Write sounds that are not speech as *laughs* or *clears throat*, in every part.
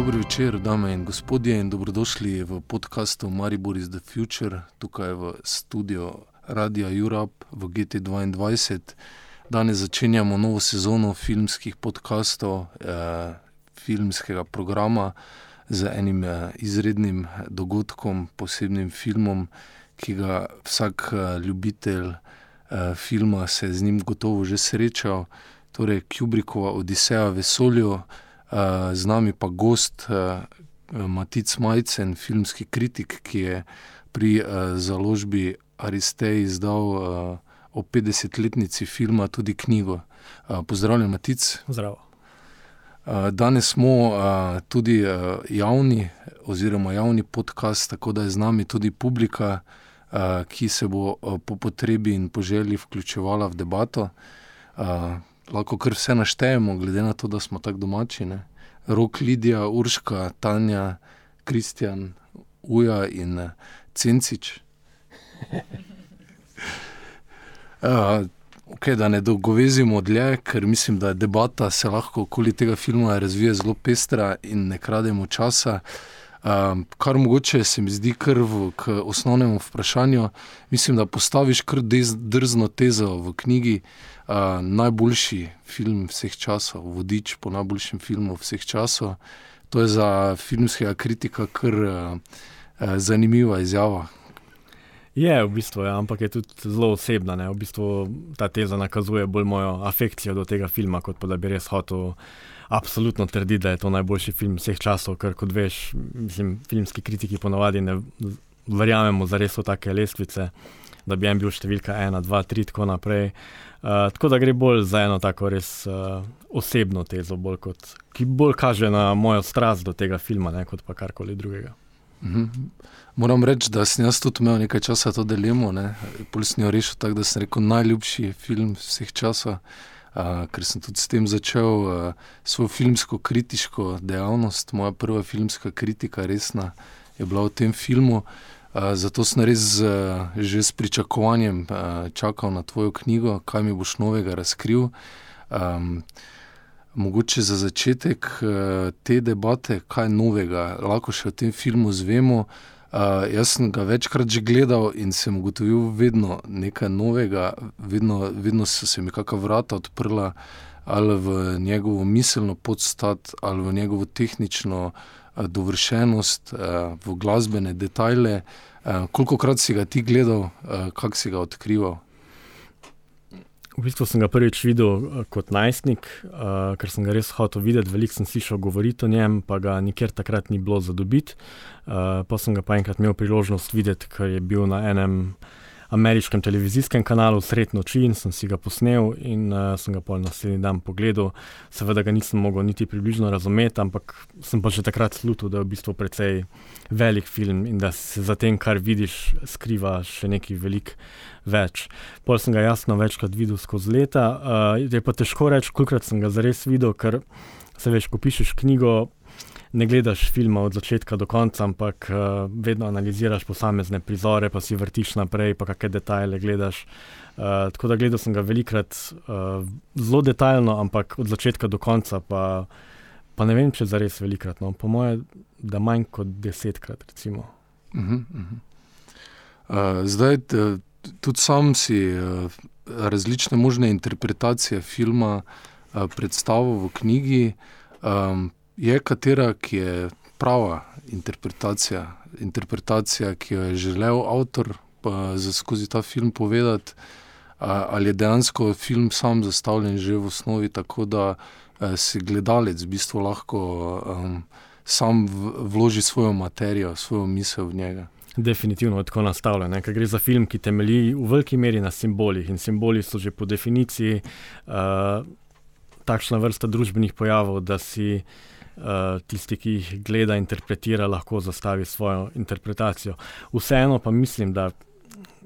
Dobro večer, dame in gospodje, in dobrodošli v podkastu Maribor is the Future, tukaj v studiu Radia Europe v GT2. Danes začenjamo novo sezono filmskih podkastov, eh, filmskega programa z enim eh, izrednim dogodkom, posebnim filmom, ki ga vsak eh, ljubitelj eh, filma se z njim gotovo že srečal, torej Kubrickova Odiseja vesolju. Uh, z nami pa gost uh, Matic Majcen, filmski kritik, ki je pri uh, založbi Aristej izdal o 50-letnici filma tudi knjigo. Pozdravljen, Matic. Zdravo. Danes smo tudi javni, oziroma javni podcast, tako da je z nami tudi publika, ki se bo po potrebi in po želji vključevala v debato. Uh, lahko kar vse naštejemo, glede na to, da smo tako domači. Ne? Rok, Lidija, Urška, Tanja, Kristjan, Uja in uh, Cencič. uh, *laughs* okay, da ne dolgovezimo dlje, ker mislim, da debata se lahko okoli tega filma razvija zelo pestra in ne krademo časa. Uh, kar mogoče se mi zdi krv k osnovnemu vprašanju. Mislim, da postaviš kar drzno tezo v knjigi, uh, najboljši film vseh časov, vodič po najboljšem filmu vseh časov. To je za filmskega kritika kar uh, uh, zanimiva izjava. Je, v bistvu, ja, ampak je tudi zelo osebna. V bistvu, ta teza nakazuje bolj mojo afekcijo do tega filma, kot pa da bi res hotel absolutno trditi, da je to najboljši film vseh časov, ker kot veš, mislim, filmski kritiki ponavadi ne verjamemo za res v take lestvice, da bi en bil številka ena, dva, tri, tako naprej. Uh, tako da gre bolj za eno tako res uh, osebno tezo, bolj kot, ki bolj kaže na mojo strast do tega filma, ne, kot pa karkoli drugega. Mhm. Moram reči, da sem jaz tudi imel nekaj časa to delimo, puls ni rešil tako, da sem rekel najljubši film vseh časov ker sem tudi s tem začel uh, svojo filmsko kritiško dejavnost. Moja prva filmska kritika, resna, je bila v tem filmu. Uh, zato sem res uh, že s pričakovanjem uh, čakal na tvojo knjigo, kaj mi boš novega razkril. Um, mogoče za začetek uh, te debate, kaj novega lahko še o tem filmu zvemo. Uh, jaz sem ga večkrat že gledal in sem ugotovil vedno nekaj novega, vedno, vedno so se mi kakšna vrata odprla ali v njegovo miselno podstat ali v njegovo tehnično uh, dovršenost, uh, v glasbene detajle. Uh, koliko krat si ga ti gledal, uh, kako si ga odkrival? V bistvu sem ga prvič videl uh, kot najstnik, uh, ker sem ga res hotel videti. Veliko sem slišal govoriti o njem, pa ga nikjer takrat ni bilo za dobiti. Uh, pa sem ga pa enkrat imel priložnost videti, ker je bil na enem ameriškem televizijskem kanalu sred noči in sem si ga posnel in uh, sem ga pol naslednji dan pogledal. Seveda ga nisem mogel niti približno razumeti, ampak sem pa že takrat slutil, da je v bistvu precej velik film in da se za tem, kar vidiš, skriva še nekaj velik več. Pol sem ga jasno večkrat videl skozi leta. Uh, je pa težko reči, kolikrat sem ga zares videl, ker se veš, ko pišeš knjigo ne gledaš filma od začetka do konca, ampak uh, vedno analiziraš posamezne prizore, pa si vrtiš naprej, pa kakšne detajle gledaš. Uh, tako da gledal sem ga velikrat uh, zelo detaljno, ampak od začetka do konca pa, pa ne vem, če za res velikrat. No. Po mojem, da manj kot desetkrat. Uh -huh, uh -huh. Uh, zdaj, tudi sam si uh, različne možne interpretacije filma uh, predstavil v knjigi. Um, je katera, ki je prava interpretacija, interpretacija ki jo je želel avtor skozi ta film povedati, ali je dejansko film sam zastavljen že v osnovi tako, da si gledalec v bistvu lahko um, sam vloži svojo materijo, svojo misel v njega. Definitivno je tako nastavljeno. Ker gre za film, ki temelji v veliki meri na simbolih. In simboli so že po definiciji uh, takšna vrsta družbenih pojavov, da si uh, tisti, ki jih gleda, interpretira, lahko zastavi svojo interpretacijo. Vseeno pa mislim, da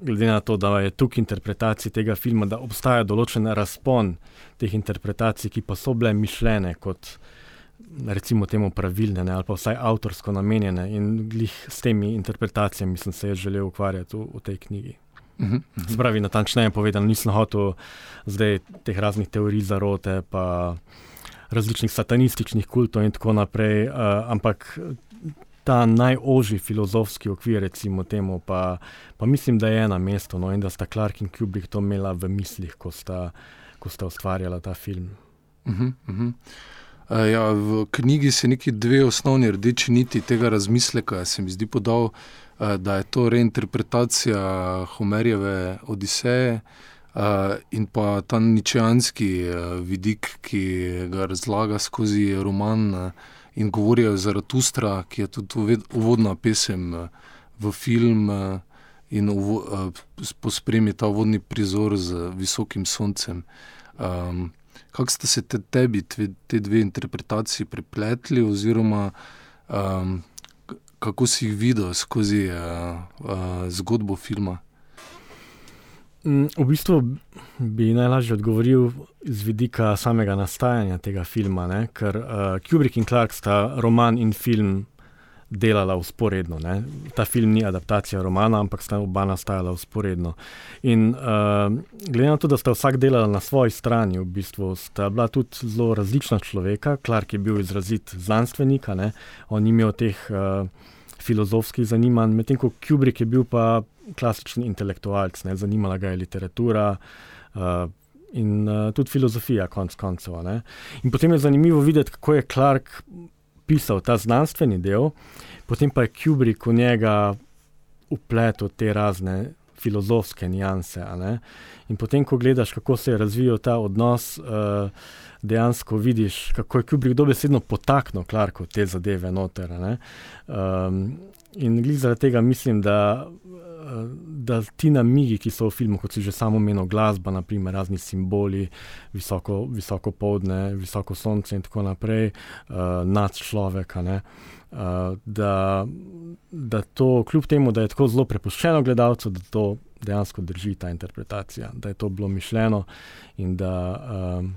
glede na to, da je tukaj interpretacija tega filma, da obstaja določen razpon teh interpretacij, ki pa so bile mišljene kot. Recimo temu pravilne, ne, ali pa vsaj avtorsko namenjene, in glih s temi interpretacijami sem se želel ukvarjati v, v tej knjigi. Uh -huh, uh -huh. Spravi, natančneje povedano, nisem hotel zdaj teh raznih teorij zarote, pa uh, različnih satanističnih kultov in tako naprej, uh, ampak ta najožji filozofski okvir, recimo temu, pa, pa mislim, da je na mestu no, in da sta Clark in Kubrick to imela v mislih, ko sta, ko sta ustvarjala ta film. Uh -huh, uh -huh. Uh, ja, v knjigi se neki dve osnovni rdeči niti tega razmisleka, se mi zdi podal, uh, da je to reinterpretacija Homerjeve Odiseje uh, in pa ta ničejanski uh, vidik, ki ga razlaga skozi roman. In govorijo za Ratustra, ki je tudi uvodna pesem eh, v film eh, in eh, pospremi ta vodni prizor z visokim soncem. Um, kako ste se te, tebi te, te dve interpretaciji prepletli, oziroma um, kako si jih videl skozi uh, uh, zgodbo filma? Mm, v bistvu bi najlažje odgovoril z vidika samega nastajanja tega filma, ne? ker uh, Kubrick in Clark sta roman in film delala usporedno. Ne? Ta film ni adaptacija romana, ampak sta oba nastajala usporedno. In uh, glede na to, da sta vsak delala na svoji strani, v bistvu sta bila tudi zelo različna človeka. Clark je bil izrazit znanstvenik, on ni imel teh. Uh, filozofskih zanimanj, medtem ko Kubrick je bil pa klasični intelektualec, ne, zanimala ga je literatura uh, in uh, tudi filozofija, konc koncev. Ne. In potem je zanimivo videti, kako je Clark pisal ta znanstveni del, potem pa je Kubrick v njega upletel te razne filozofske nianse. In potem, ko gledaš, kako se je razvijal ta odnos. Uh, dejansko vidiš, kako je Kubrick dobesedno potaknil Clarko te zadeve noter. Um, in glede zaradi tega mislim, da, da ti namigi, ki so v filmu, kot si že samo omenil, glasba, naprimer, razni simboli, visoko, visoko povdne, visoko sonce in tako naprej, uh, nad človeka. Uh, da, da to, kljub temu, da je tako zelo prepuščeno gledalcu, da to dejansko drži ta interpretacija, da je to bilo mišljeno in da. Um,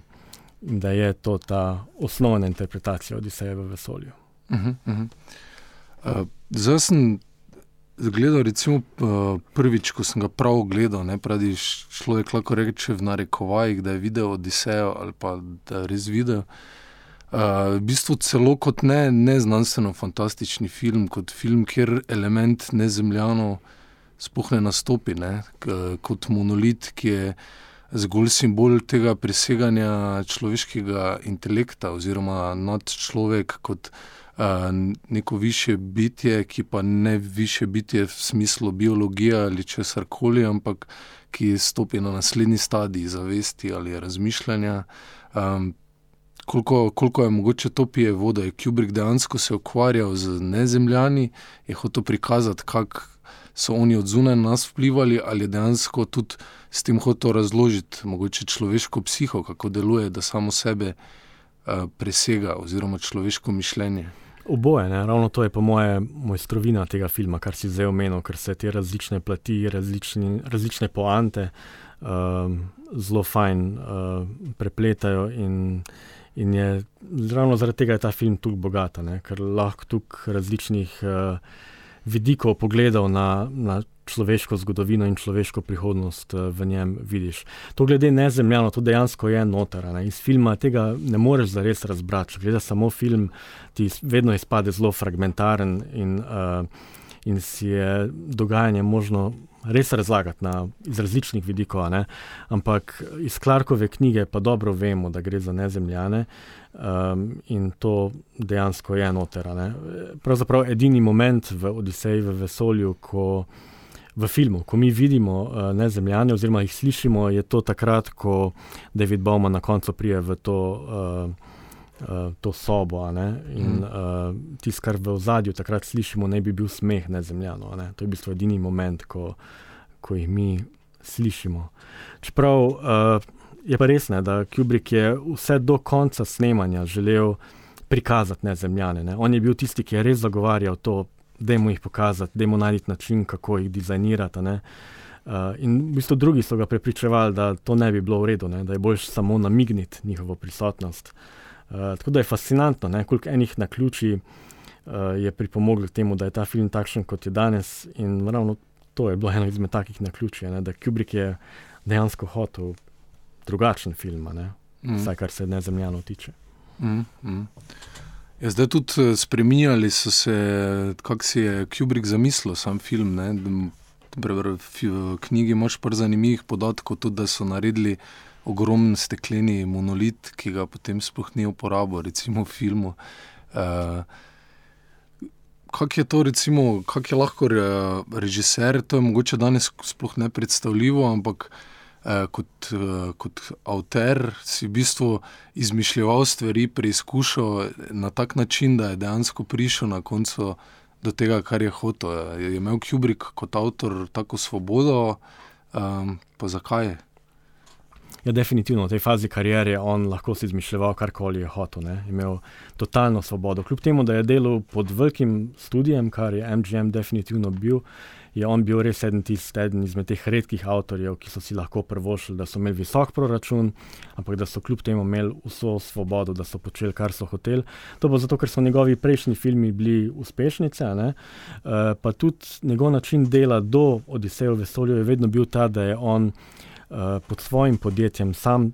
da je to ta osnovna interpretacija Odiseja v vesolju. Uh -huh, uh -huh. Uh, zdaj sem gledal, recimo, uh, prvič, ko sem ga prav gledal, ne pravi človek, lahko reče v narekovajih, da je videl Odisejo ali pa da je res videl. Uh, v bistvu celo kot ne, ne znanstveno fantastični film, kot film, kjer element nezemljano sploh ne nastopi, ne, kot monolit, ki je zgolj simbol tega preseganja človeškega intelekta oziroma nad človek kot uh, neko više bitje, ki pa ne više bitje v smislu biologije ali česar koli, ampak ki stopi na naslednji stadij zavesti ali razmišljanja. Um, Koliko, koliko je mogoče to pije voda, je Kubrick dejansko se ukvarjal z nezemljani, je hotel prikazati, kako so oni od zunaj na nas vplivali, ali dejansko tudi s tem hotel razložiti, mogoče človeško psiho, kako deluje, da samo sebe uh, presega, oziroma človeško mišljenje. Oboje, ne? ravno to je po moje mojstrovina tega filma, kar si zdaj omenil, ker se te različne plati, različni, različne poante uh, zelo fajn uh, prepletajo. In, in je ravno zaradi tega je ta film tako bogat, ker lahko tukaj različnih uh, vidikov pogledov na, na človeško zgodovino in človeško prihodnost eh, v njem vidiš. To glede nezemljano, to dejansko je notarano. Iz filma tega ne moreš zares razbrati. Če gledaš samo film, ti vedno izpade zelo fragmentaren in, uh, in si je dogajanje možno. Res razlagati na, iz različnih vidikov, ampak iz Clarkove knjige pa dobro vemo, da gre za nezemljane um, in to dejansko je noter. Pravzaprav edini moment v Odiseji v vesolju, ko v filmu. Ko mi vidimo uh, nezemljane, oziroma jih slišimo, je to takrat, ko David Bowman na koncu prije v to, uh, uh, to sobo. In uh, tisto, kar v ozadju takrat slišimo, ne bi bil smeh nezemljano. Ne? To je v bistvu edini moment, ko, ko jih mi slišimo. Čeprav uh, je pa res, ne, da Kubrick je vse do konca snemanja želel. Prikazati nezemljane. Ne. On je bil tisti, ki je res zagovarjal to da jim jih pokazati, da jim najti način, kako jih dizajnirati. Uh, in v bistvu drugi so ga prepričevali, da to ne bi bilo v redu, ne? da je bolj samo namigniti njihovo prisotnost. Uh, tako da je fascinantno, koliko enih na ključi uh, je pripomoglo k temu, da je ta film takšen, kot je danes. In ravno to je bilo eno izmed takih na ključi, da Kubrick je dejansko hotel drugačen film, mm. vsaj kar se ne zemljano tiče. Mm, mm. Ja, zdaj tudi spremenjali so se, kako si je Kubrick zamislil, sam film. Ne? V knjigi imaš par zanimivih podatkov, tudi da so naredili ogromen stekleni monolit, ki ga potem sploh ni uporabil, recimo v filmu. Uh, Kako je to, recimo, kako je lahko re, režiser, to je mogoče danes sploh ne predstavljivo, ampak eh, kot, eh, kot avtor si v bistvu izmišljal stvari, preizkušal na tak način, da je dejansko prišel na koncu do tega, kar je hotel. Je imel Kubrick kot avtor tako svobodo, eh, pa zakaj? Ja, definitivno v tej fazi kariere je on lahko si izmišljal, karkoli je hotel. Ne? Imel totalno svobodo. Kljub temu, da je delal pod velikim študijem, kar je MGM definitivno bil, je on bil res eden, eden izmed teh redkih avtorjev, ki so si lahko prvošili, da so imeli visok proračun, ampak da so kljub temu imeli vso svobodo, da so počeli, kar so hoteli. To pa zato, ker so njegovi prejšnji filmi bili uspešnice, uh, pa tudi njegov način dela do Odiseja v vesolju je vedno bil ta, da je on. Eh, pod svojim podjetjem sam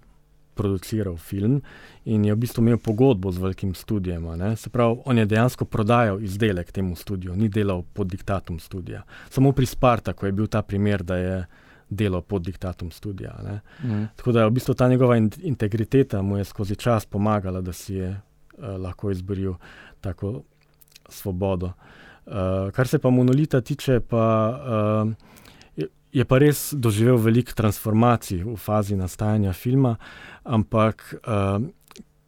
produciral film in je v bistvu imel pogodbo z velikim studijem. Se pravi, on je dejansko prodajal izdelek temu studiu, ni delal pod diktatom studia. Samo pri Spartaku je bil ta primer, da je delal pod diktatom studia. Mm. Tako da je v bistvu ta njegova in integriteta mu je skozi čas pomagala, da si je uh, lahko izboril tako svobodo. Uh, kar se pa monolita tiče, pa. Uh, je pa res doživel veliko transformacij v fazi nastajanja filma, ampak uh,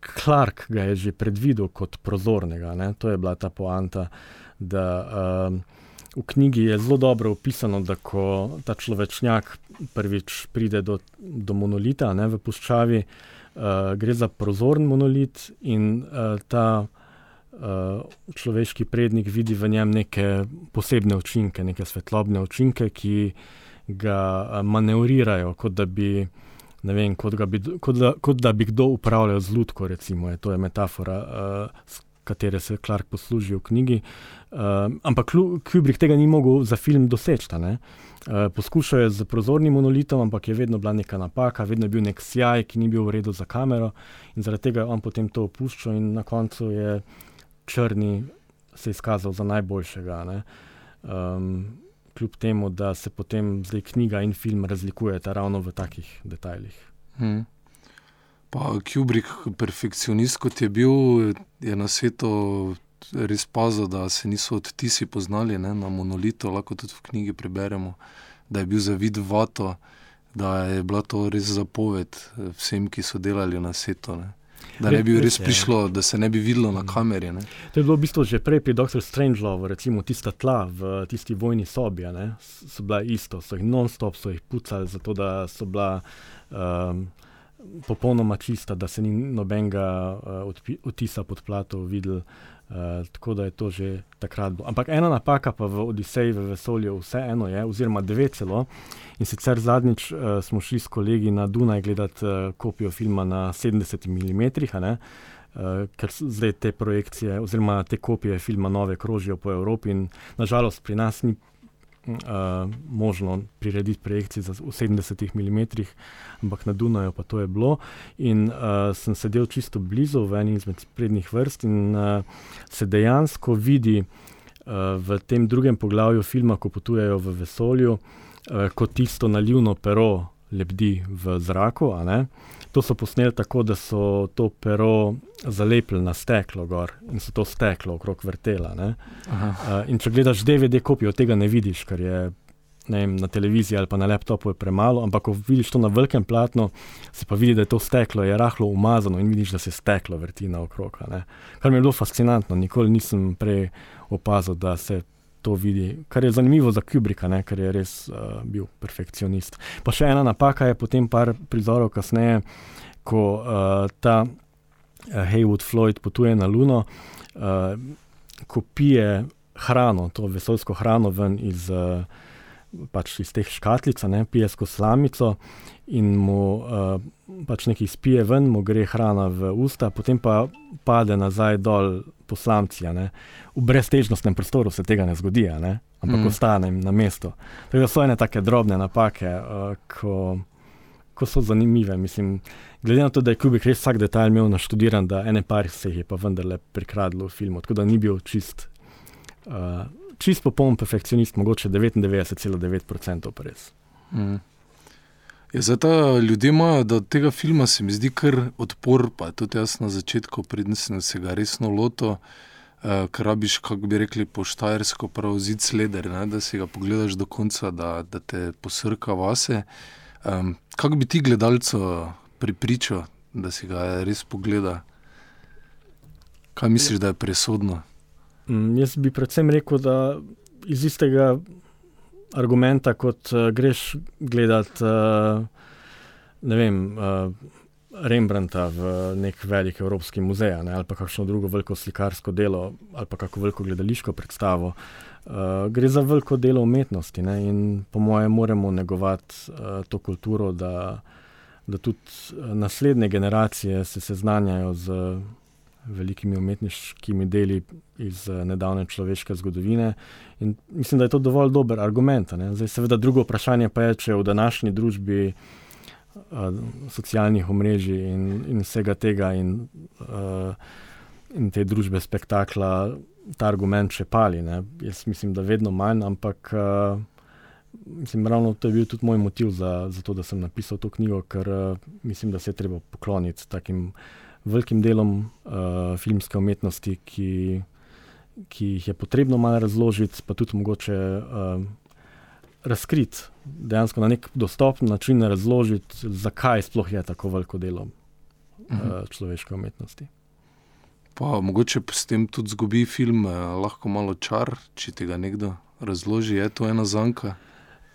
Clark ga je že predvidel kot prozornega. Ne? To je bila ta poanta, da uh, v knjigi je zelo dobro opisano, da ko ta človečnjak prvič pride do, do monolita ne, v puščavi, uh, gre za prozoren monolit in uh, ta. Uh, človeški prednik vidi v njem neke posebne učinke, neke svetlobne učinke, ki uh, ga manevrirajo, kot da bi. Vem, kot, bi, kot, da, kot da bi kdo upravljal z lutko, recimo, je, to je metafora, uh, s katero se Clark posluži v knjigi. Uh, ampak Kubrick tega ni mogel za film doseči. Uh, poskušal je z prozornim monolitom, ampak je vedno bila neka napaka, vedno je bil nek sjaj, ki ni bil v redu za kamero in zaradi tega je on potem to opuščal in na koncu je črni se izkazal za najboljšega kljub temu, da se potem zdaj knjiga in film razlikujeta ravno v takih detajlih. Hmm. Pa Kubrick, perfekcionist kot je bil, je na svetu res pazil, da se niso odtisi poznali ne, na monolitu, lahko tudi v knjigi preberemo, da je bil zavid vato, da je bila to res zapoved vsem, ki so delali na svetu. Da ne bi res prišlo, da se ne bi videlo na kameri. Ne? To je bilo v bistvu že prej pri Dr. Strangelovu, recimo tista tla v tisti vojni sobi, ne? so bila isto, so jih non-stop, so jih pucali, zato da so bila um, popolnoma čista, da se ni nobenega uh, odtisa pod plato videl. Uh, tako da je to že takrat bilo. Ampak ena napaka pa v Odiseji v vesolju vseeno je, oziroma dve celo. In sicer zadnjič uh, smo šli s kolegi na Dunaj gledati uh, kopijo filma na 70 mm, uh, ker zdaj te projekcije, oziroma te kopije filma nove krožijo po Evropi in nažalost pri nas ni uh, možno prirediti projekcije v 70 mm, ampak na Dunaju pa to je bilo. In uh, sem sedel čisto blizu, v eni izmed prednjih vrst, in uh, se dejansko vidi uh, v tem drugem poglavju filma, ko potujejo v vesolju, uh, kot tisto nalivno pero lebdi v zraku. To so posneli tako, da so to pero zalepili na steklo gor in so to steklo okrog vrtela. Uh, in če gledaš DVD kopijo, tega ne vidiš, ker je vem, na televiziji ali pa na laptopu premalo, ampak ko vidiš to na velikem platnu, se pa vidi, da je to steklo je rahlo umazano in vidiš, da se steklo vrti naokrog. Kar mi je bilo fascinantno, nikoli nisem prej opazil, da se to vidi, kar je zanimivo za Kubricka, ne, ker je res uh, bil perfekcionist. Pa še ena napaka je potem par prizorov kasneje, ko uh, ta uh, Haywood Floyd potuje na Luno, uh, ko pije hrano, to vesoljsko hrano ven iz. Uh, Pač iz teh škatlic, ne pije skozi slamico, in mu uh, pač nekaj spije ven, mu gre hrana v usta, potem pa pade nazaj dol po slamci. V breztežnostnem prostoru se tega ne zgodi, ne? ampak mm. ostane na mestu. To so ene take drobne napake, uh, ko, ko so zanimive. Mislim, glede na to, da je Kubik res vsak detajl imel naštudiran, da ene par se jih je pa vendarle prikradlo v filmu, tako da ni bil čist, uh, čist popoln perfekcionist, mogoče 99,9% pa res. Mm. Ja, Zato ljudje imajo do tega filma, se mi zdi, kar odpor. Pa tudi jaz na začetku, predtem sem se ga resno lotil, uh, ker rabiš, kako bi rekli, poštajersko prav zid sleder, ne, da si ga pogledaš do konca, da, da te posrka vase. Um, kako bi ti gledalcu pripričal, da si ga res pogleda? Kaj misliš, da je presodno? Mm, jaz bi predvsem rekel, da iz istega argumenta, kot uh, greš gledati, uh, ne vem, uh, Rembrandta v nek velik evropski muzej ne, ali pa kakšno drugo veliko slikarsko delo ali pa kako veliko gledališko predstavo. Uh, gre za veliko delo umetnosti ne, in po mojem moramo negovati uh, to kulturo, da, da tudi naslednje generacije se seznanjajo z velikimi umetniškimi deli iz uh, nedavne človeške zgodovine. In mislim, da je to dovolj dober argument. Zdaj, seveda, drugo vprašanje pa je, če v današnji družbi uh, socialnih omrežij in, in vsega tega in, uh, in te družbe spektakla ta argument še pali. Ne? Jaz mislim, da vedno manj, ampak. Uh, Mislim, ravno to je bil tudi moj motiv za, za to, da sem napisal to knjigo, ker uh, mislim, da se je treba pokloniti takim uh, velikim delom uh, filmske umetnosti, ki, ki jih je potrebno malo razložiti, pa tudi mogoče uh, razkriti, dejansko na nek dostopen način razložiti, zakaj sploh je tako veliko delo uh, človeške umetnosti. Pa mogoče s tem tudi zgubi film, eh, lahko malo čar, če tega nekdo razloži, je to ena zanka.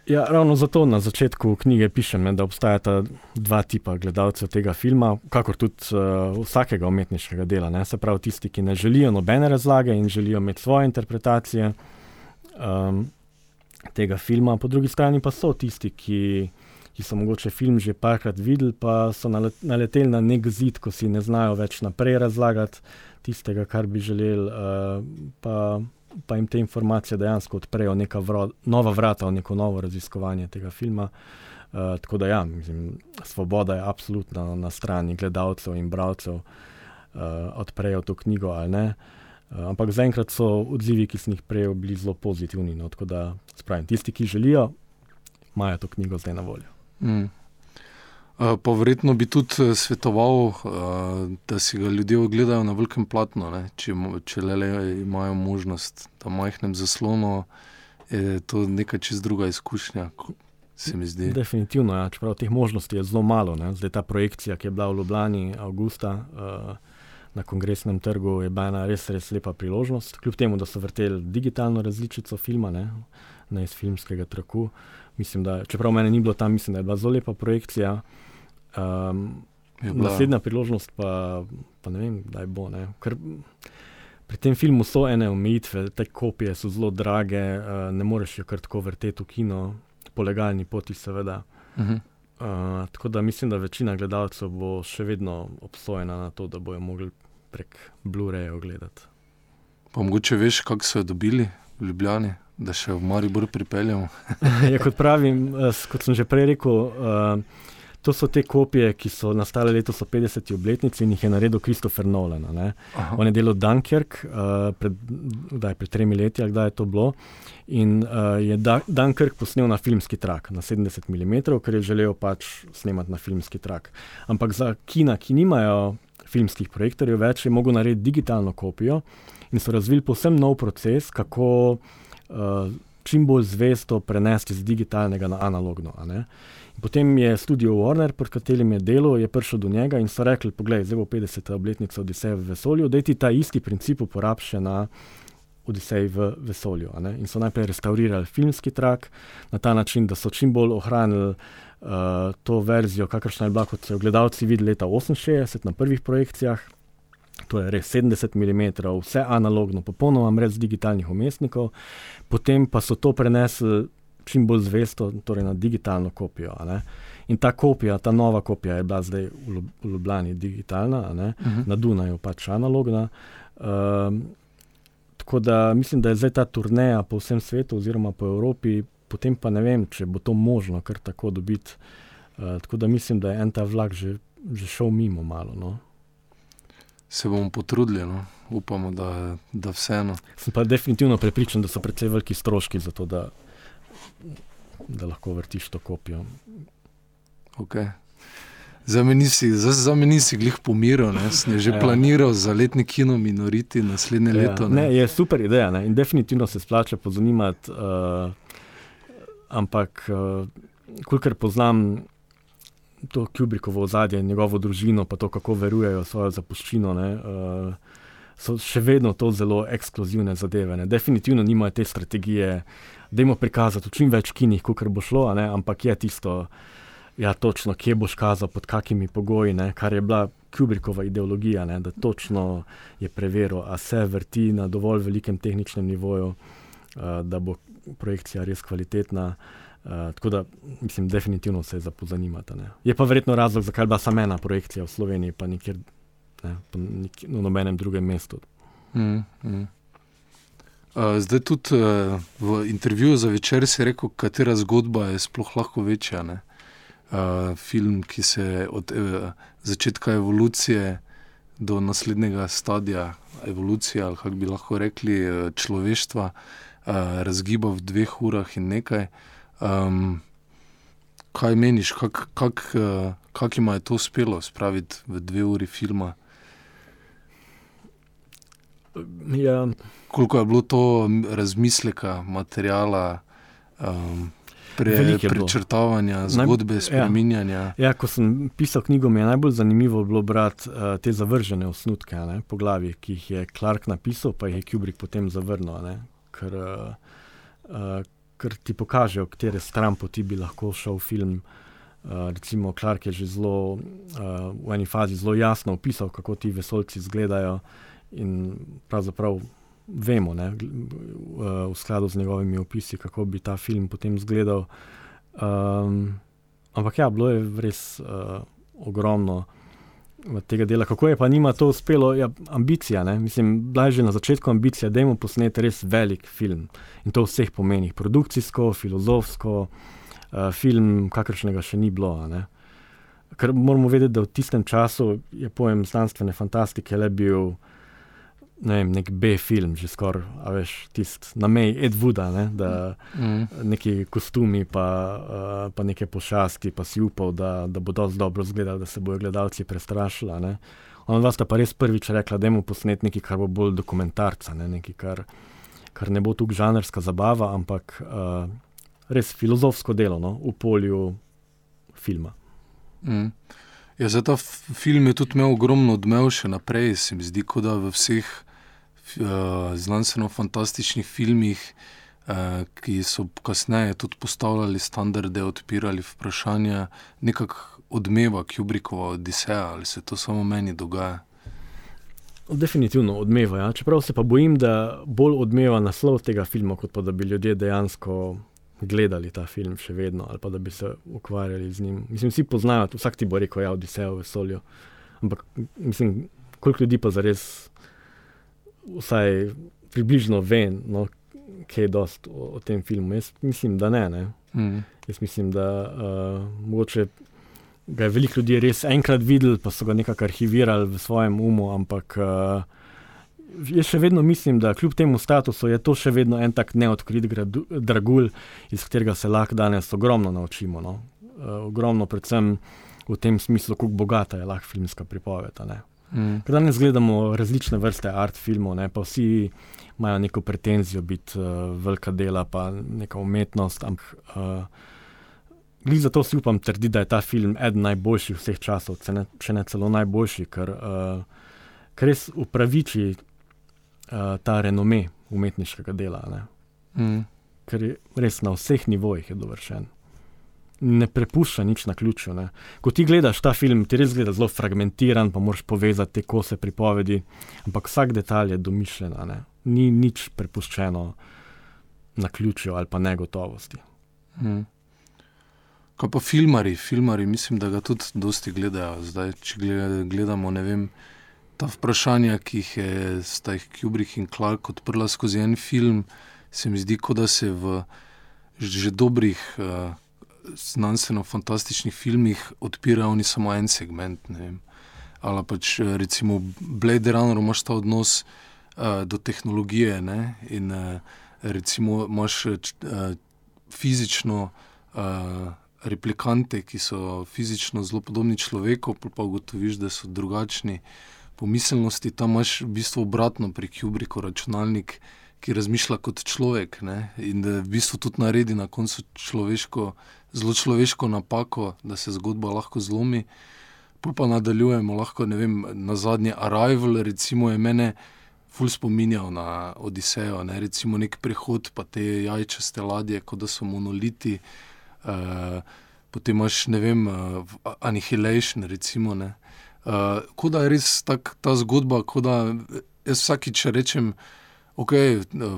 Ja, ravno zato na začetku knjige pišem, da obstajata dva tipa gledalcev tega filma, kakor tudi uh, vsakega umetniškega dela. Ne? Se pravi, tisti, ki ne želijo nobene razlage in želijo imeti svoje interpretacije um, tega filma, po drugi strani pa so tisti, ki, ki so mogoče film že parkrat videli, pa so naleteli na nek zid, ko si ne znajo več naprej razlagati tistega, kar bi želeli. Uh, pa jim te informacije dejansko odprejo neka vro, nova vrata v neko novo raziskovanje tega filma. Uh, tako da, ja, mislim, svoboda je absolutno na strani gledalcev in bralcev, uh, odprejo to knjigo ali ne. Uh, ampak zaenkrat so odzivi, ki sem jih prejel, bili zelo pozitivni. No, tako da, spravim, tisti, ki želijo, imajo to knjigo zdaj na voljo. Mm. Eh, pa verjetno bi tudi eh, svetoval, eh, da si ga ljudje ogledajo na velikem platnu, ne? če, če le, le imajo možnost, da majhnem zaslonu, je to nekaj čez druga izkušnja. Definitivno, ja. čeprav teh možnosti je zelo malo. Ne? Zdaj ta projekcija, ki je bila v Ljubljani avgusta na kongresnem trgu, je bila ena res, res lepa priložnost. Kljub temu, da so vrteli digitalno različico filma, ne, ne iz filmskega traku. Mislim, da, čeprav meni ni bilo tam, mislim, da je bila zelo lepa projekcija. Um, naslednja priložnost pa, pa ne vem, kdaj bo. Ne? Ker pri tem filmu so ene omejitve, te kopije so zelo drage, uh, ne moreš jo kar tako vrteti v kino, po legalni poti, seveda. Uh -huh. uh, tako da mislim, da večina gledalcev bo še vedno obsojena na to, da bojo mogli prek Blu-raya ogledati. Pa mogoče veš, kako so jo dobili v Ljubljani, da še v Maribor pripeljemo. *laughs* ja, kot pravim, uh, kot sem že prej rekel. Uh, To so te kopije, ki so nastale letos o 50. obletnici in jih je naredil Kristofer Nolan. On je delal Dunkirk uh, pred, pred tremi leti, ali kdaj je to bilo. In uh, je da, Dunkirk posnel na filmski trak, na 70 mm, ker je želel pač snemati na filmski trak. Ampak za kina, ki nimajo filmskih projektorjev več, je mogel narediti digitalno kopijo in so razvili posebno nov proces, kako uh, čim bolj zvesto prenesti z digitalnega na analogno. Potem je studio Warner, pod katerim je delo, je prišel do njega in so rekli: Poglej, zdaj bo 50. obletnica Odiseja v vesolju, da ti ta isti princip uporabi še na Odiseji v vesolju. In so najprej restaurirali filmski trak na ta način, da so čim bolj ohranili uh, to verzijo, kakršna je bila, kot so jo gledalci videli leta 68 na prvih projekcijah. To je res 70 mm, vse analogno, popolnoma brez digitalnih umestnikov, potem pa so to prenesli čim bolj zvesto, torej na digitalno kopijo. In ta kopija, ta nova kopija je bila zdaj v Ljubljani digitalna, uh mhm. -huh. na Dunaju pač analogna. Um, tako da mislim, da je zdaj ta turneja po vsem svetu, oziroma po Evropi, potem pa ne vem, če bo to možno kar tako dobiti Uh, tako da mislim, da je en ta vlak že, že šel mimo malo. No. Se bomo potrudili, no? upamo, da, da vseeno. Sem pa definitivno prepričan, da so precej veliki stroški za to, da, da lahko vrtiš to kopijo. Okay. Zameni si, zameni si glih pomiril, sem že ja. planiral za letni kino minoriti naslednje ja. leto. Ne? Ne, je super ideja ne? in definitivno se splača pozanimati. Uh, ampak, uh, kolikor poznam to Kubrikovo ozadje, njegovo družino, pa to, kako verujejo svojo zapuščino, ne, uh, so še vedno to zelo ekskluzivne zadeve. Ne. Definitivno nimajo te strategije, da jim prikazati v čim več kinih, kot bo šlo, ne, ampak je tisto ja, točno, kje boš kazal, pod kakimi pogoji, ne, kar je bila Kubrikova ideologija, ne, da točno je preveril, a se vrti na dovolj velikem tehničnem nivoju, uh, da bo projekcija res kvalitetna. Uh, tako da, mislim, definitivno se je za pozanimati. Je pa verjetno razlog, zakaj je bila samo ena projekcija v Sloveniji, pa nikjer ne, pa nikjer, na nobenem drugem mestu. Mm, mm. Zdaj, tudi v intervjuju za večer si rekel, katera zgodba je sploh lahko večja. Ne? film, ki se od uh, začetka evolucije do naslednjega stadija evolucije, ali kako bi lahko rekli, uh, človeštva, razgiba v dveh urah in nekaj. Um, kaj meniš, kako kak, uh, kak ima to uspelo spraviti v dve uri filma? Ja. Koliko je bilo to razmisleka, materijala? Um, pre, prečrtavanja, zgodbe, Naj, spreminjanja. Ja. ja, ko sem pisal knjigo, mi je najbolj zanimivo bilo brati uh, te zavržene osnutke ne, po glavi, ki jih je Clark napisal, pa jih je Kubrick potem zavrnil. Ne, ker, uh, uh, ker ti pokažejo, katere stran poti bi lahko šel film. Uh, recimo, Clark je že zelo, uh, v eni fazi zelo jasno opisal, kako ti vesoljci izgledajo, in pravzaprav vemo, ne, v skladu z njegovimi opisi, kako bi ta film potem izgledal. Um, ampak ja, bilo je res uh, ogromno tega dela. Kako je pa njima to uspelo? Ja, ambicija. Ne? Mislim, da je že na začetku ambicija, da imamo posnet res velik film in to v vseh pomenih, produkcijsko, filozofsko, uh, film, kakršnega še ni bilo. Ker moramo vedeti, da v tistem času je pojem znanstvene fantastike le bil ne vem, nek B-film, že skoraj, veš, tisti na meji Ed Wooda, ne, da mm. neki kostumi, pa, uh, pa neke pošasti, pa si upal, da, da bo dosti dobro izgledal, da se bodo gledalci prestrašili. Ona dva sta pa res prvič rekla, da mu posnet nekaj, kar bo bolj dokumentarca, ne, nekaj, kar, kar ne bo tukaj žanrska zabava, ampak uh, res filozofsko delo no, v polju filma. Mm. Ja, za ta film je tudi imel ogromno odmev še naprej, se mi zdi, da v vseh uh, znanstveno-fantastičnih filmih, uh, ki so kasneje tudi postavljali standarde, odpirali vprašanja, nekako odmeva Kubrickova Odiseja, ali se to samo meni dogaja. Definitivno odmeva. Ja. Čeprav se pa bojim, da bolj odmeva naslov tega filma, kot pa da bi ljudje dejansko gledali ta film še vedno ali pa da bi se ukvarjali z njim. Mislim, vsi poznajo, vsak ti bo rekel, da ja, je Odiseja v vesolju. Ampak mislim, koliko ljudi pa zares vsaj približno ve, no, kaj je dost o, o tem filmu. Jaz mislim, da ne. ne. Mm. Jaz mislim, da uh, mogoče ga je veliko ljudi res enkrat videl, pa so ga nekako arhivirali v svojem umu, ampak. Uh, Jaz še vedno mislim, da kljub temu statusu je to še vedno en tak neodkrit dragulj, iz katerega se lahko danes ogromno naučimo. No? Uh, ogromno, predvsem v tem smislu, kako bogata je lahko filmska pripoved. Mm. Danes gledamo različne vrste art filmov, ne, pa vsi imajo neko pretenzijo biti uh, velika dela, pa neka umetnost. Ampak uh, zato si upam trditi, da je ta film eden najboljših vseh časov, če ne, če ne celo najboljši, ker, uh, ker res upraviči uh, ta renome umetniškega dela. Mm. Ker je res na vseh nivojih dovršen ne prepušča nič na ključu. Ne. Ko ti gledaš ta film, ti res gledaš zelo fragmentiran, pa moraš povezati te kose pripovedi, ampak vsak detalj je domišljen, ni nič prepuščeno na ključu ali pa negotovosti. Hmm. Kaj pa filmari, filmari, mislim, da ga tudi dosti gledajo. Zdaj, če gledamo, ne vem, ta vprašanja, ki jih je sta jih Kubrick in Clark odprla skozi en film, se mi zdi, kot da se v že dobrih uh, znanstveno-fantastičnih filmih odpirajo oni samo en segment. Ali pač recimo Blade Runner imaš ta odnos uh, do tehnologije ne? in uh, recimo imaš uh, fizično. Uh, Replikante, ki so fizično zelo podobni človeku, pa ugotoviš, da so drugačni po miselnosti. Tam imaš v bistvu obratno pri Kubriku računalnik, ki razmišlja kot človek ne? in da v bistvu tudi naredi na koncu človeško, zelo človeško napako, da se zgodba lahko zlomi. Pol pa nadaljujemo, lahko ne vem, na zadnje Arrival, recimo je mene. Ful spominjal na Odisejo, ne? recimo nek prehod, pa te jajčaste ladje, kot da so monoliti. Uh, potem imaš, ne vem, uh, Annihilation, recimo. Uh, kot da je res tak, ta zgodba, kot da jaz vsakič rečem, ok,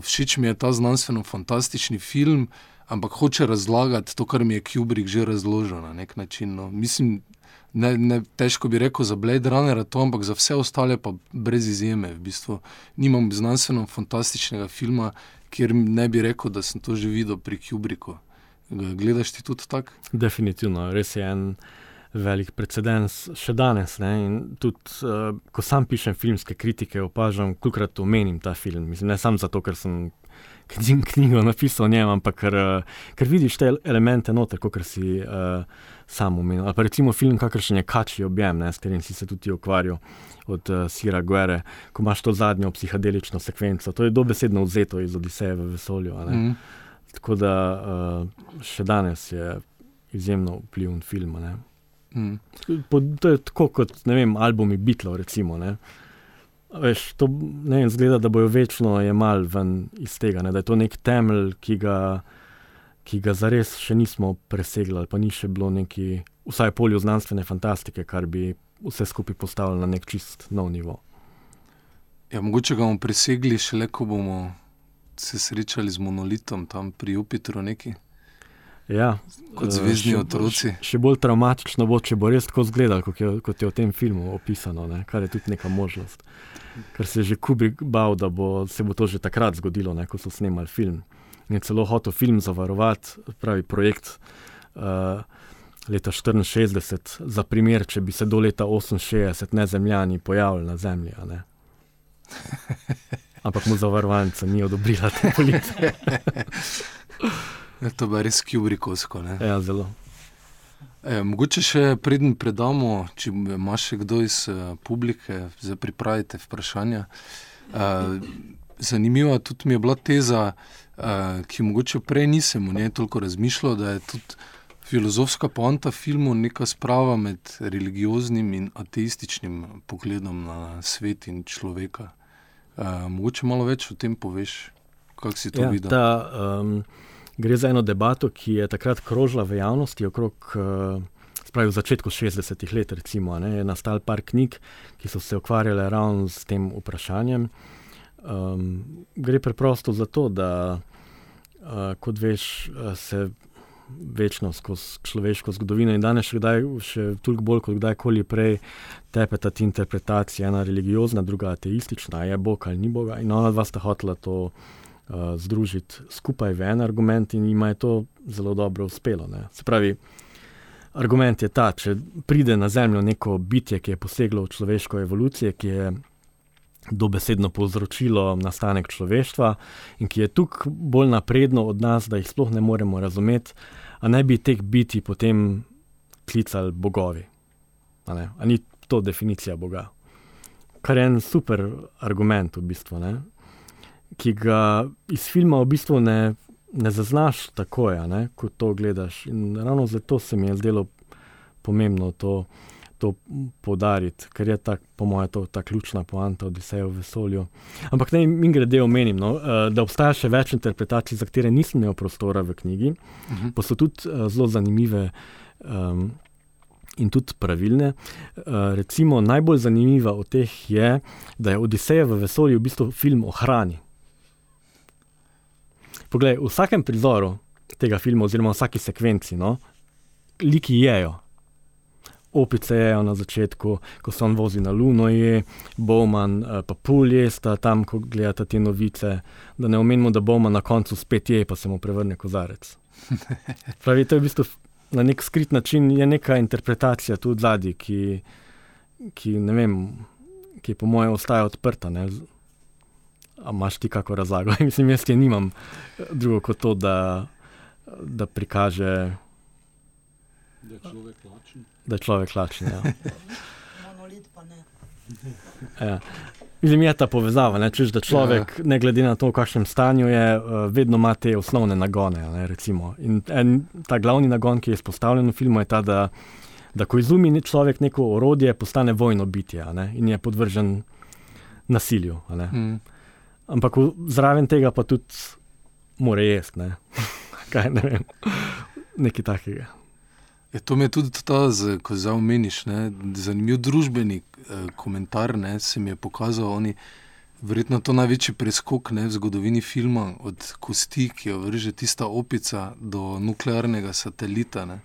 všeč mi je ta znanstveno-fantastični film, ampak hoče razlagati to, kar mi je Kubrick že razložil na nek način. No. Mislim, ne, ne, težko bi rekel za Blade Runner, to, ampak za vse ostale pa brez izjeme. V bistvu nimam znanstveno-fantastičnega filma, kjer ne bi rekel, da sem to že videl pri Kubricku. Gledaš ti tudi tako? Definitivno, res je en velik precedens še danes. Tudi, uh, ko sam pišem filmske kritike, opažam, koliko omenim ta film. Mislim, ne samo zato, ker sem knjigo napisal o njem, ampak ker, uh, ker vidiš te elemente noter, kot si uh, sam omenil. Ali pa recimo film, kakršen je Kači objem, ne, s katerim si se tudi ukvarjal. Od uh, Sira Guerre, ko imaš to zadnjo psihedelično sekvenco, to je dobesedno vzeto iz Odiseja v vesolju. Mm. Tako da uh, še danes je izjemno vpliven film. Mm. To je tako kot vem, albumi Beatlov. Recimo, ne. Veš, to ne vem, zgleda, da bojo večno jemali ven iz tega, ne, da je to nek temelj, ki ga, ki ga zares še nismo presegli, pa ni še bilo neki, vsaj polju znanstvene fantastike, kar bi vse skupaj postavili na nek čist nov nivo. Ja, mogoče ga bomo presegli šele, ko bomo se srečali z monolitom tam pri Jupitru. Neki. Ja, kot zvezdni še, otroci. Še, bolj traumatično bo, če bo res tako izgledalo, kot, kot je v tem filmu opisano, ne? kar je tudi neka možnost. Ker se je že Kubik bal, da bo, se bo to že takrat zgodilo, ne? ko so snemali film. In celo hotel film zavarovati, pravi projekt uh, leta 1964, za primer, če bi se do leta 1968 nezemljani pojavili na Zemlji. *laughs* Ampak mu zavarovalnica ni odobrila te politike. *laughs* Ja, to je res kubrikovsko. Ja, zelo. E, mogoče še preden predamo, če imaš še kdo iz uh, publike, da pripravite vprašanja. Uh, zanimiva tudi mi je bila teza, uh, ki mogoče prej nisem o njej toliko razmišljal, da je tudi filozofska poanta filmu neka sprava med religioznim in ateističnim pogledom na svet in človeka. Uh, mogoče malo več o tem poveš, kako si to ja, videl. Ta, um, Gre za eno debato, ki je takrat krožila v javnosti, okrog uh, spravi, v začetku 60-ih let. Recimo, ne, je nastal par knjig, ki so se ukvarjale ravno s tem vprašanjem. Um, gre preprosto za to, da, uh, kot veš, uh, se večno skozi človeško zgodovino in danes še, kdaj, še toliko bolj kot kdajkoli prej tepe ta interpretacija, ena religiozna, druga ateistična, je Bog ali ni Boga. In ona dva sta hotela to uh, združiti skupaj v en argument in jim je to zelo dobro uspelo. Ne. Se pravi, argument je ta, če pride na Zemljo neko bitje, ki je poseglo v človeško evolucijo, ki je dobesedno povzročilo nastanek človeštva in ki je tukaj bolj napredno od nas, da jih sploh ne moremo razumeti, a ne bi teh biti potem klicali bogovi. A, a ni to definicija Boga? Kar je en super argument, v bistvu, ne? Ki ga iz filma v bistvu ne, ne zaznaš tako, ja, kot to gledaš. In ravno zato se mi je zdelo pomembno to, to podariti, ker je tak, po mojem to ta ključna poanta Odiseja v vesolju. Ampak naj mi grede omenim, no, eh, da obstaja še več interpretacij, za katere nisem imel prostora v knjigi, uh mhm. -huh. pa so tudi uh, zelo zanimive. Um, In tudi pravilne. Uh, recimo, najbolj zanimiva od teh je, da je Odiseja v vesolju v bistvu film o hrani. Poglej, v vsakem prizoru tega filma, oziroma v vsaki sekvenci, no, liki jejo. Opice jejo na začetku, ko se on vozi na Luno, je Bowman, eh, pa Pulje sta tam, ko gledate te novice. Da ne omenimo, da Bowman na koncu spet je, pa se mu prevrne kozarec. Pravi, to je v bistvu na nek skrit način je neka interpretacija tu zadnji, ki, ki ne vem, ki po mojem ostaja odprta. Ne? A imaš ti kako razlago? *laughs* Mislim, jaz je nimam drugo kot to, da, da prikaže. Da je človek lačen. Da je človek lačen. Ja. *laughs* Monolit pa ne. Ja. Mislim, je ta povezava, ne? Češ, da človek, ja. ne glede na to, v kakšnem stanju je, eh, vedno ima te osnovne nagone. Ne, In en, ta glavni nagon, ki je izpostavljen v filmu, je ta, da, da ko izumi človek neko orodje, postane vojno bitje ne? in je podvržen nasilju. Mm. Ampak zraven tega pa tudi mora jesti. Ne? *laughs* Kaj ne vem, nekaj takega. Je, ja, to mi je tudi ta, ko zdaj omeniš, zanimiv družbeni eh, komentar. Ne, se mi je pokazal, oni, verjetno to največji preskok ne, v zgodovini filma, od kosti, ki jo vrže tista opica, do nuklearnega satelita. Ne.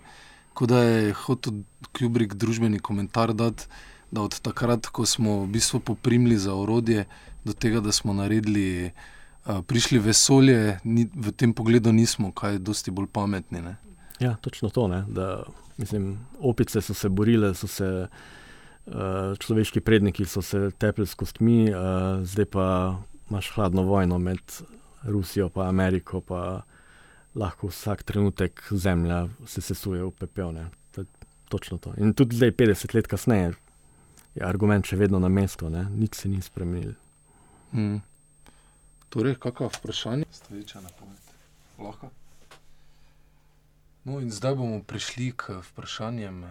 Kot da je hotel Kubrick družbeni komentar dati, da od takrat, ko smo v bistvu poprimili za orodje, do tega, da smo naredili, prišli vesolje, ni, v tem pogledu nismo kaj dosti bolj pametni. Ne. Ja, točno to. Da, mislim, opice so se borile, so se človeški predniki so se tepli s kostmi, zdaj pa imaš hladno vojno med Rusijo in Ameriko, pa lahko vsak trenutek zemlja se sesuje v pepel. To točno to. In tudi zdaj, 50 let kasneje, je argument še vedno na mestu, ne? nič se ni spremenil. Hmm. Torej, kakšno vprašanje? Stoječa napoved. Lahko. No, in zdaj bomo prišli k vprašanjem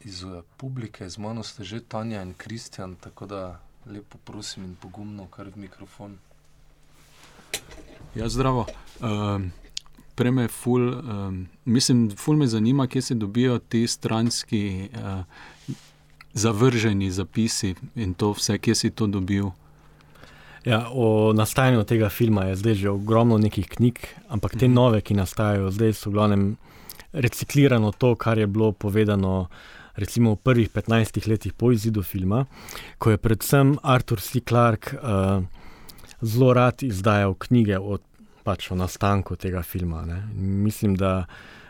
iz eh, publike, z mano ste že Tanja in Kristjan, tako da lepo prosim in pogumno, kar v mikrofon. Ja, zdravo. Um, Preme, ful, um, mislim, ful me zanima, kje se dobijo ti stranski uh, zavrženi zapisi in to vse, kje si to dobil. Ja, o nastajanju tega filma je zdaj že ogromno nekih knjig, ampak te mhm. nove, ki nastajajo zdaj, so v glavnem reciklirano to, kar je bilo povedano recimo v prvih 15 letih po izidu filma, ko je predvsem Arthur C. Clarke uh, zelo rad izdajal knjige o, pač, o nastanku tega filma. Ne. Mislim, da,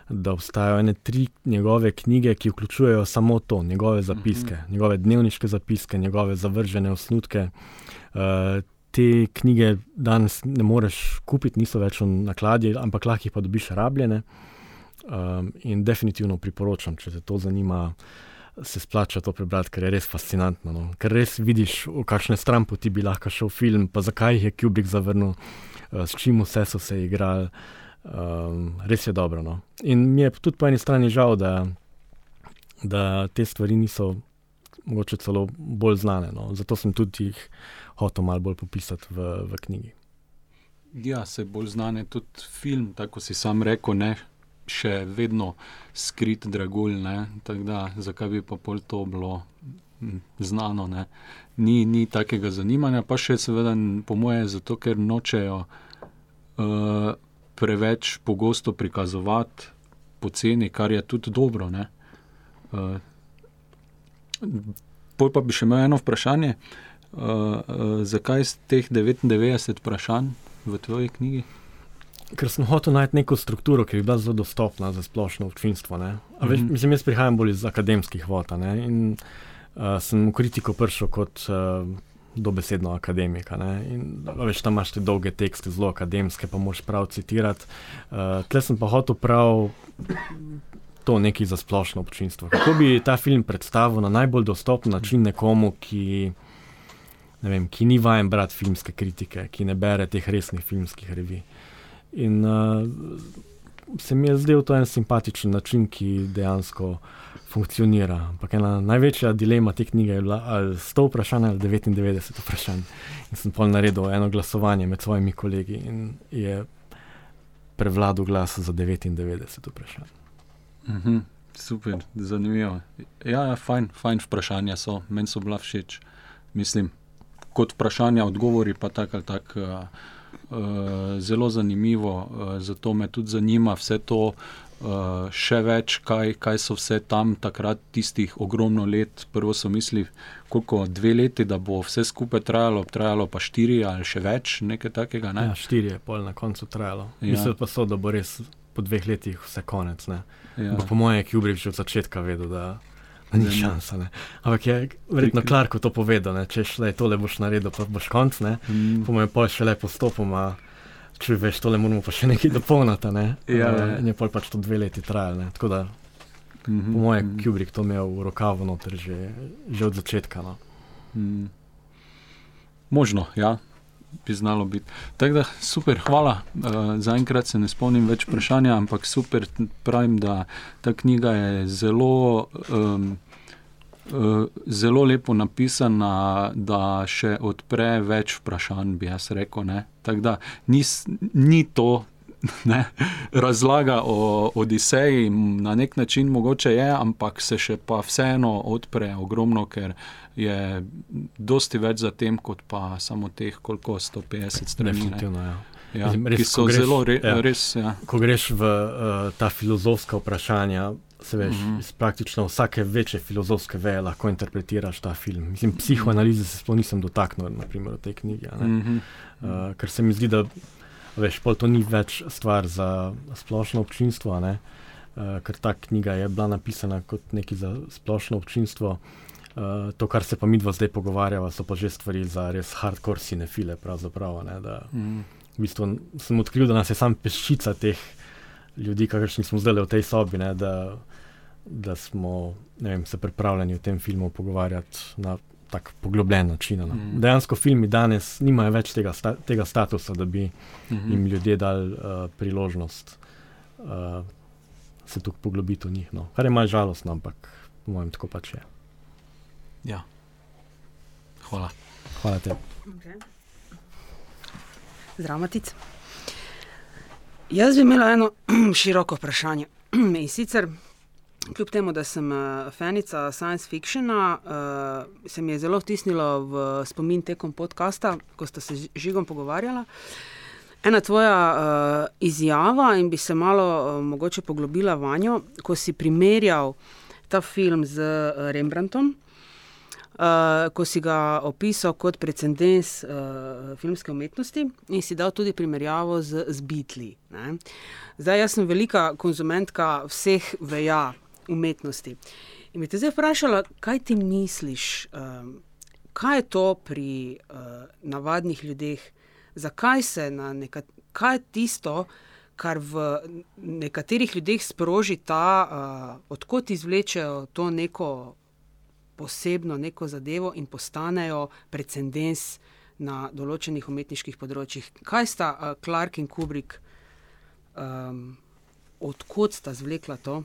da obstajajo ene tri njegove knjige, ki vključujejo samo to, njegove zapiske, mm -hmm. njegove dnevniške zapiske, njegove zavržene osnutke. Uh, Te knjige danes ne moreš kupiti, niso več v nakladju, ampak lahko jih pa dobiš rabljene. Um, in definitivno priporočam, če te to zanima, se splača to prebrati, ker je res fascinantno. No? Ker res vidiš, v kakšne stran poti bi lahko šel film, pa zakaj jih je Kubrick zavrnil, uh, s čim vse so se igrali. Um, res je dobro. No? In mi je tudi po eni strani žal, da, da te stvari niso mogoče celo bolj znane. No? Zato sem tudi jih hotel malo bolj popisati v, v knjigi. Ja, se bolj znane tudi film, tako si sam rekel, ne, še vedno skrit dragulj, da, zakaj bi pa pol to bilo hm, znano. Ni, ni takega zanimanja, pa še seveda, po moje, zato ker nočejo uh, preveč pogosto prikazovati poceni, kar je tudi dobro. Uh, pol pa bi še imel eno vprašanje. Uh, zakaj z teh 99 vprašanj v tvoji knjigi? ker sem hotel najti neko strukturo, ki bi bila zelo dostopna za splošno občinstvo. Mm -hmm. Mislim, jaz prihajam bolj iz akademskih vod in uh, sem v kritiko prišel kot uh, dobesedno akademika. In, veš, tam imaš te dolge tekste, zelo akademske, pa moš prav citirati. Uh, Tle sem pa hotel prav. To je nekaj za splošno občinstvo. Kako bi ta film predstavil na najbolj dostopen način nekomu, ki, ne vem, ki ni vajen brati filmske kritike, ki ne bere teh resnih filmskih revij. In uh, se mi je zdel to en simpatičen način, ki dejansko funkcionira. Ampak ena največja dilema te knjige je bila, ali 100 vprašanj ali 99 vprašanj. In sem pol naredil eno glasovanje med svojimi kolegi in je prevladal glas za 99 vprašanj. Mhm, super, zanimivo. Ja, ja fajn, fajn vprašanja so, meni so bila všeč. Mislim, kot vprašanja, odgovori pa tako ali tako. Uh, zelo zanimivo, uh, zato me tudi zanima vse to, uh, še več, kaj, kaj so vse tam takrat, tistih ogromno let. Prvo so mislili, koliko dve leti, da bo vse skupaj trajalo, trajalo pa štiri ali še več, nekaj takega. Ne? Ja, štiri je pol na koncu trajalo. Ja. Mislili pa so, da bo res po dveh letih vse konec. Ja. Po mojem je Kubrick že od začetka vedel, da, da ni šansa. Ne. Ampak je verjetno Clark to povedal, ne. če šle tole boš naredil, pa boš konc. Ne. Mm. Po mojem pa še le postopoma. Če veš, tole moramo pa še nekaj dopolniti. Ne? Ja, Uh, ja. Je pol pač to dve leti trajalo. ne. Tako da, Mhm, po mojem, mhm. Kubrick to imel v rokavu noter že, že od začetka. No. Mm. Možno, ja, bi znalo biti. Tako da super, hvala. Uh, Zaenkrat se ne spomnim več vprašanja, ampak super, pravim, da ta knjiga je zelo. Um, Uh, zelo lepo napisana, da še odpre več vprašanj, bi jaz rekel. ne. Tako da ni, ni to ne, razlaga o Odiseji, na nek način mogoče je, ampak se še pa vseeno odpre ogromno, ker je dosti več za tem, kot pa samo teh koliko 150 strani. Definitivno. Ja. Ja, Mislim, res, ki so ko greš- zelo re, ja. res. Ja. Ko greš v uh, ta filozofska vprašanja, se veš, mm -hmm. iz praktično vsake večje filozofske veje lahko interpretiraš ta film. Mislim, psihoanalize se sploh nisem dotaknil, naprimer, v tej knjigi. ne. Mhm. Uh, ker se mi zdi, da veš, pol to ni več stvar za splošno občinstvo, ne? uh, ker ta knjiga je bila napisana kot nekaj za splošno občinstvo. Uh, to, kar se pa mi dva zdaj pogovarjava, so pa že stvari za res hardcore a ne, Da, Mhm. v bistvu sem odkril, da nas je samo peščica teh ljudi, kakršni smo zdaj v tej sobi, ne, da, da smo vem, se pripravljeni o tem filmu pogovarjati na tak poglobljen način. No. Mhm. Dejansko filmi danes nimajo več tega, sta, tega statusa, da bi Mhm. jim ljudje dali uh, priložnost uh, se tukaj poglobiti v njih. No. Kar je malo žalostno, ampak po mojem tako pač je. Ja. Hvala. Hvala tebi. Okay. Zdravo, Matic. Jaz bi imela eno *clears throat* široko vprašanje. *clears throat* In sicer, kljub temu, da sem eh, fanica science fictiona, uh, se mi je zelo vtisnilo v spomin tekom podcasta, ko ste se z Žigom pogovarjala. Ena tvoja uh, izjava, in bi se malo uh, mogoče poglobila vanjo, ko si primerjal ta film z Rembrandtom. Uh, ko si ga opisal kot precedens uh, filmske umetnosti in si dal tudi primerjavo z, z Beatli. Ne? Zdaj, jaz sem velika konzumentka vseh veja umetnosti. In bi te zdaj vprašala, kaj ti misliš, um, kaj je to pri uh, navadnih ljudeh, zakaj se na nekat, kaj je tisto, kar v nekaterih ljudeh sproži ta, uh, odkot izvlečejo to neko posebno neko zadevo in postanejo precedens na določenih umetniških področjih. Kaj sta uh, Clark in Kubrick, um, odkot sta zvlekla to?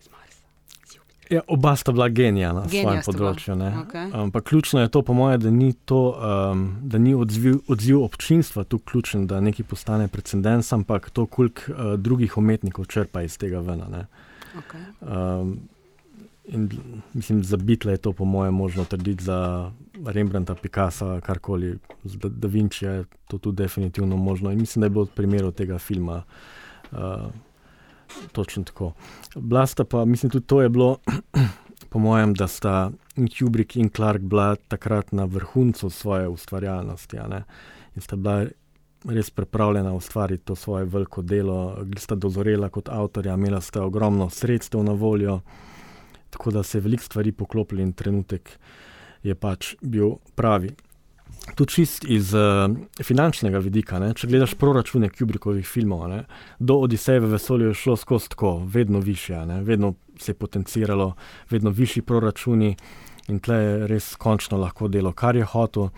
Z Marsa, z Jupitra. Ja, oba sta bila genija na Genija svojem področju. okej. Ampak ključno je to, po mojem, da ni, to, um, da ni odziv, odziv občinstva tu ključen, da nekaj postane precedens, ampak to, koliko uh, drugih umetnikov črpa iz tega vena. ne. Okay. Um, in mislim, za Beatle je to, po mojem, možno trditi, za Rembrandta, Picassa, karkoli, za Da, Vinčija je to tudi definitivno možno. In mislim, da je bilo v primeru tega filma uh, točno tako. Blasta pa, mislim, tudi to je bilo, *clears throat* po mojem, da sta Kubrick in Clark bila takrat na vrhuncu svoje ustvarjalnosti. In sta bila res pripravljena ustvariti to svoje veliko delo, glih sta dozorela kot avtorja, imela sta ogromno sredstev na voljo, tako da se je veliko stvari poklopilo in trenutek je pač bil pravi. Tudi čist iz uh, finančnega vidika, ne? če gledaš proračune Kubrickovih filmov, ne? do Odiseje v vesolju je šlo skozi tako, vedno više, ne? vedno se je potenciralo, vedno višji proračuni in tle je res končno lahko delo, kar je hotel.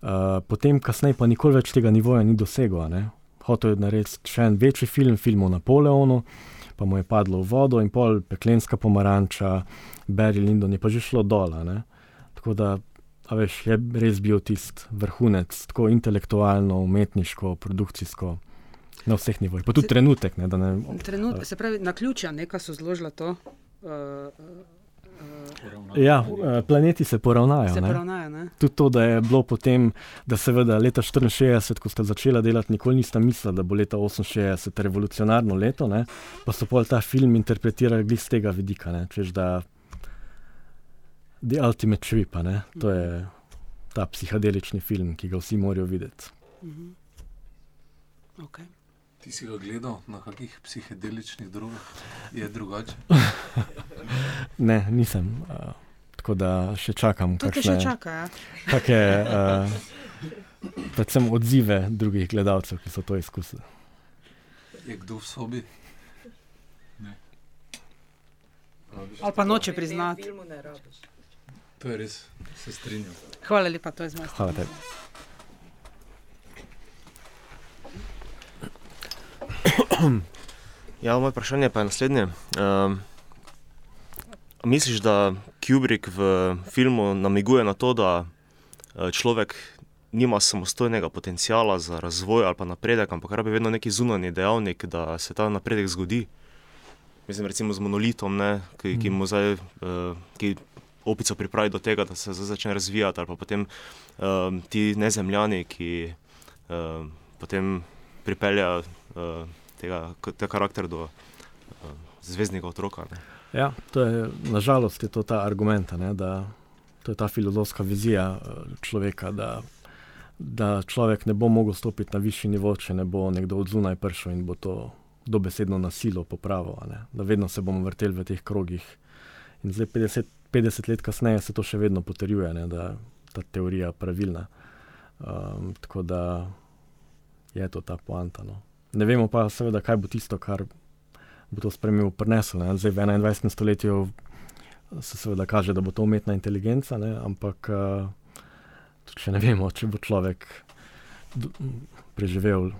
Uh, potem, kasneje, pa nikoli več tega nivoja ni dosegel. ne. Hotel je narediti še en večji film, film o Napoleonu, pa mu je padlo v vodo in pol peklenska pomaranča, Barry Lyndon je pa že šlo dol. Tako da, a veš, je res bil tisti vrhunec, tako intelektualno, umetniško, produkcijsko, na vseh nivojih. Pa tudi Se- trenutek, ne, ne. Trenut, se pravi, na ključa neka so zložila to. Uh, uh, Ja, eh, planeti se poravnajo. se ne. poravnajo. Ne? Tudi to, da je bilo potem, da seveda leta 64, ko sta začela delati, nikoli nista mislila, da bo leta 68 revolucionarno leto, ne? pa so pol ta film interpretirali glih z tega vidika, ne? češ da The Ultimate Trip, ne? to je ta psihadelični film, ki ga vsi morajo videti. Mhm. Okay. Ti si ga gledal na kakih psihedeličnih drugih, je drugače? *laughs* ne, nisem. Uh, tako da še čakam. To te še čaka. Ja? Kakšne, uh, *laughs* predvsem odzive drugih gledalcev, ki so to izkusili. Je kdo v sobi? Ali pa noče priznati. To je res, se strinjam. Hvala lepa, to je z moje strani. Hvala tebi. Ja, moje vprašanje pa je naslednje. Um, misliš, da Kubrick v filmu namiguje na to, da uh, človek nima samostojnega potencijala za razvoj ali pa napredek, ampak rabi vedno neki zunanji dejavnik, da se ta napredek zgodi? Mislim, recimo z monolitom, ne, ki, ki mu zdaj. Uh, ki Opico pripravi do tega, da se začne razvijati, ali pa potem um, ti nezemljani, ki um, potem pripeljejo uh, tega, tega karaktera do uh, zvezdnega otroka. Ne. Ja, to je nažalost je to ta argument, ne, da to je ta filozofska vizija uh, človeka, da, da človek ne bo mogel stopiti na višji nivo, če ne bo nekdo od zunaj prišel in bo to dobesedno nasilo popravil. Da vedno se bomo vrteli v teh krogih. In zdaj, 50, 50 let kasneje, se to še vedno potrjuje, ne, da je ta teorija pravilna. Um, tako da je to ta poanta. No. Ne vemo pa, seveda, kaj bo tisto, kar bo to spremljal, prenesel. Ne. Zdaj v 21. stoletju se seveda kaže, da bo to umetna inteligenca, ne, ampak uh, če ne vemo, če bo človek preživel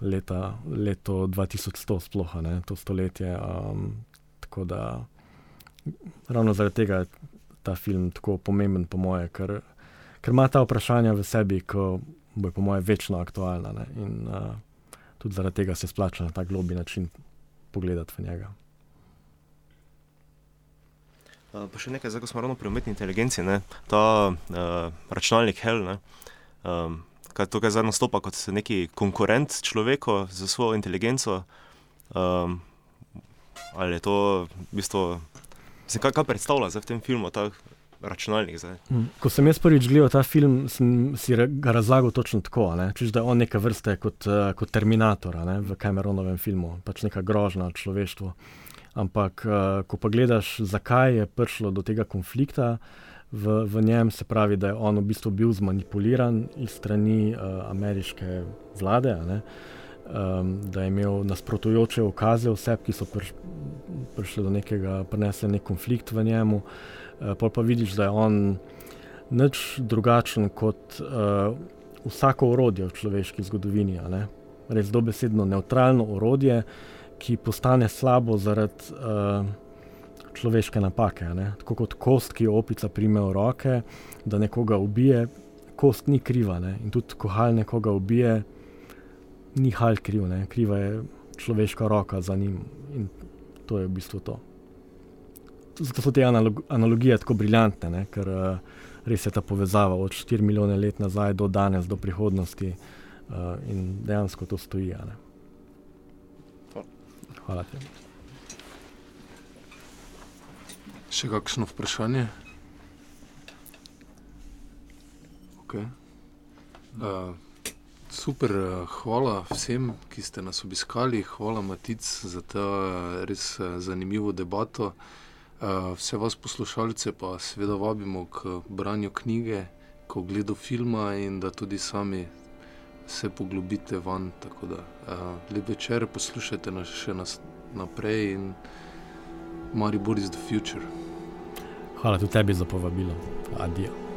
leta, leto 2100, sploh ne to stoletje. Um, tako da ravno zaradi tega je ta film tako pomemben, po moje, ker, ker ima ta vprašanja v sebi, ko bo, po moje, večno aktualna. Ne? In uh, tudi zaradi tega se splača na ta globi način pogledati v njega. Uh, pa še nekaj, zdaj, ko smo ravno pri umetni inteligenci, ne? ta uh, računalnik Hell, ne? um, kaj tukaj zdaj nastopa kot neki konkurent človeku za svojo inteligenco. Um, ali je to v bistvu, mislim, kaj, kaj predstavlja v tem filmu, ta računalnik. Hmm. Ko sem jaz prvič gledal ta film, sem si ga razlagal točno tako, Čiž, da je on neke vrste kot, uh, kot Terminator ne? v Cameronovem filmu, pač neka grožnja človeštvu. Ampak, uh, ko pa gledaš, zakaj je prišlo do tega konflikta v, v njem, se pravi, da je on v bistvu bil zmanipuliran iz strani uh, ameriške vlade. Um, da je imel nasprotujoče ukaze oseb, ki so priš, prišli do nekega, prenesli nek konflikt v njemu. Uh, uh, pa vidiš, da je on nič drugačen kot uh, vsako orodje v človeški zgodovini. Res dobesedno neutralno orodje, ki postane slabo zaradi uh, človeške napake. Tako kot kost, ki jo opica prime v roke, da nekoga ubije, kost ni kriva. Ne? In tudi ko hal nekoga ubije, ni hal kriv, ne? kriva je človeška roka za njim. In to je v bistvu to zato so te analog, analogije tako briljantne, ne? ker uh, res je ta povezava od 4 milijone let nazaj do danes, do prihodnosti uh, in dejansko to stoji. Hvala ti. Še kakšno vprašanje? Okay. Uh, super, hvala vsem, ki ste nas obiskali, hvala Matic za to res zanimivo debato. Eh, vse vas poslušalce pa seveda vabimo k branju knjige, k ogledu filma in da tudi sami se poglobite van. Tako da lep večer, poslušajte nas še nas naprej in Maribor is the future. Hvala tudi tebi za povabilo. Adijo.